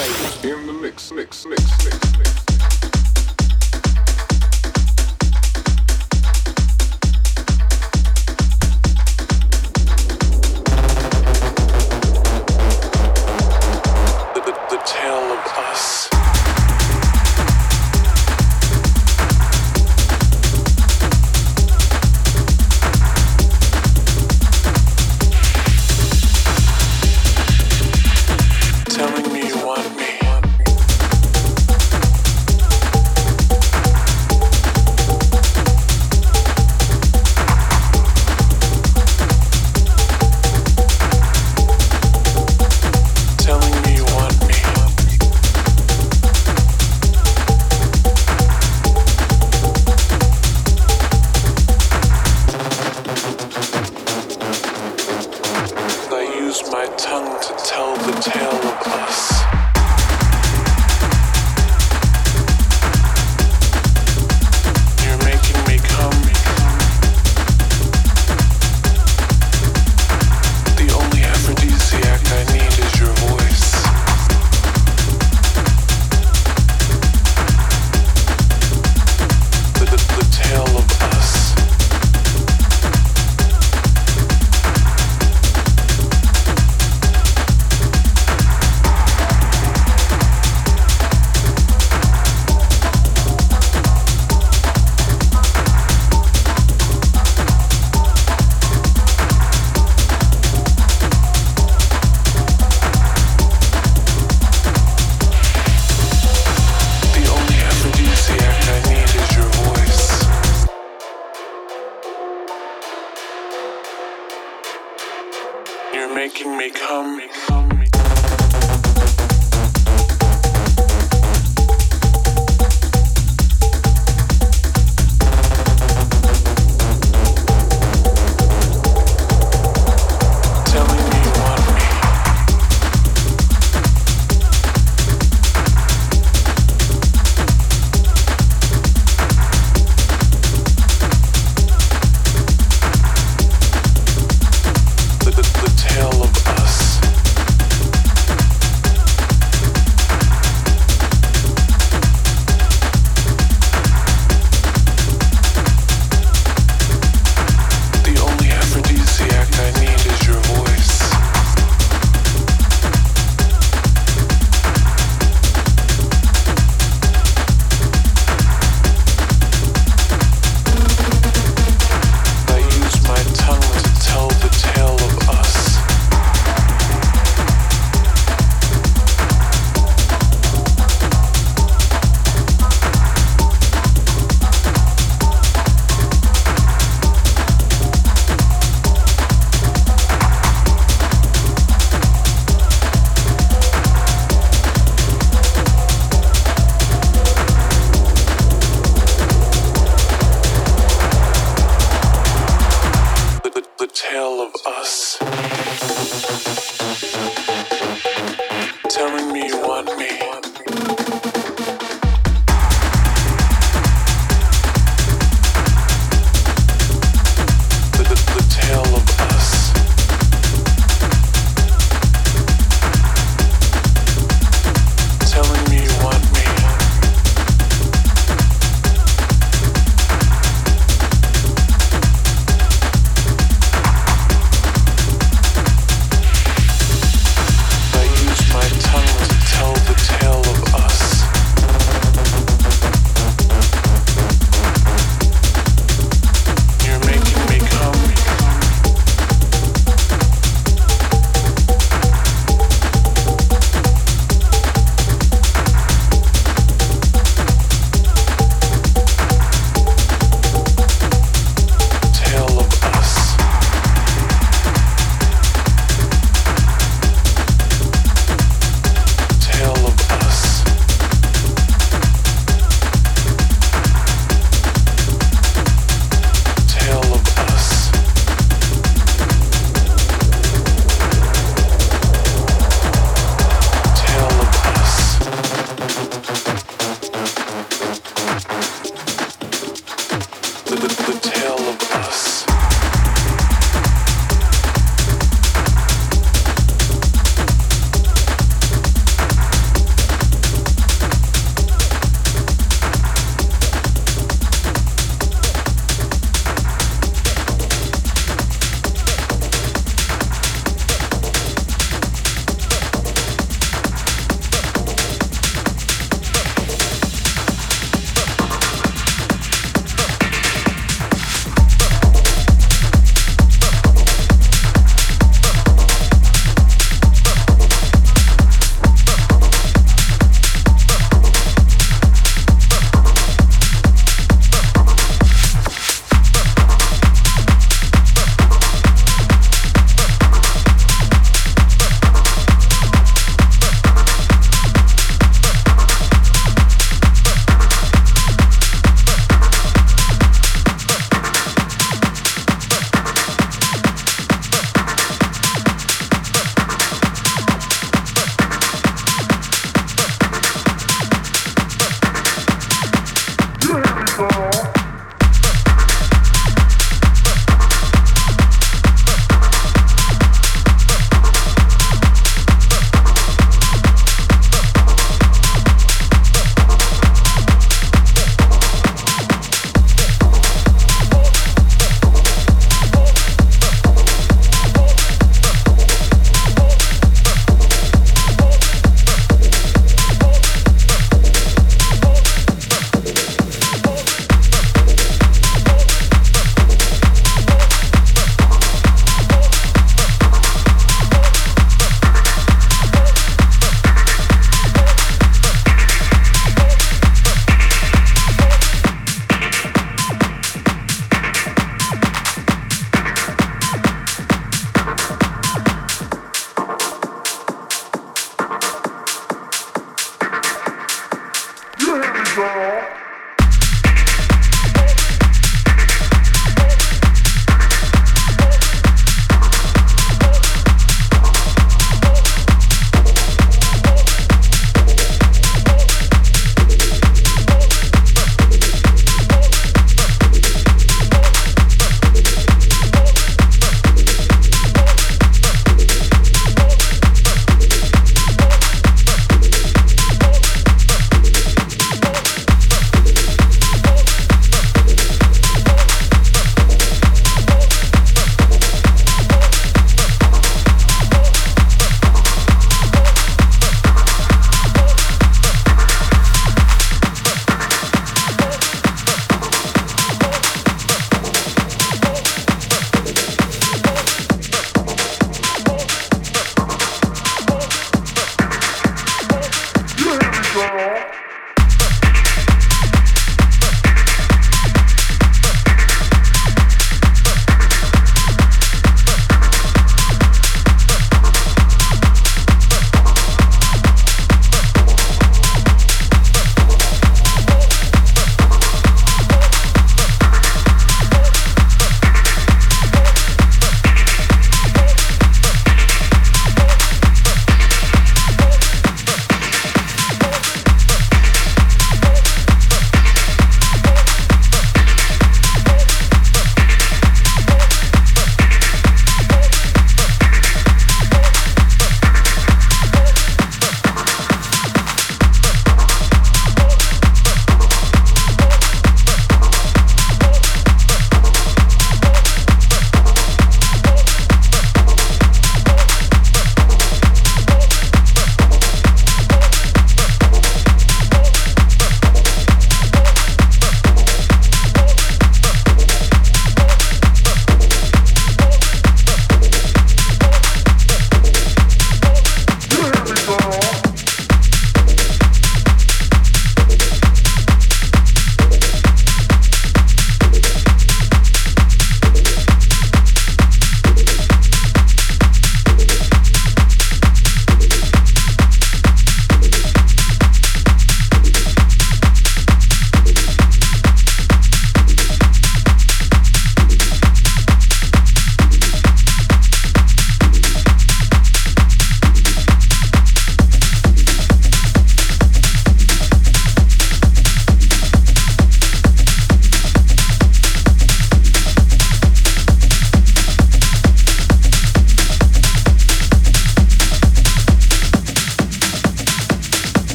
In the mix, mix, mix, mix, mix.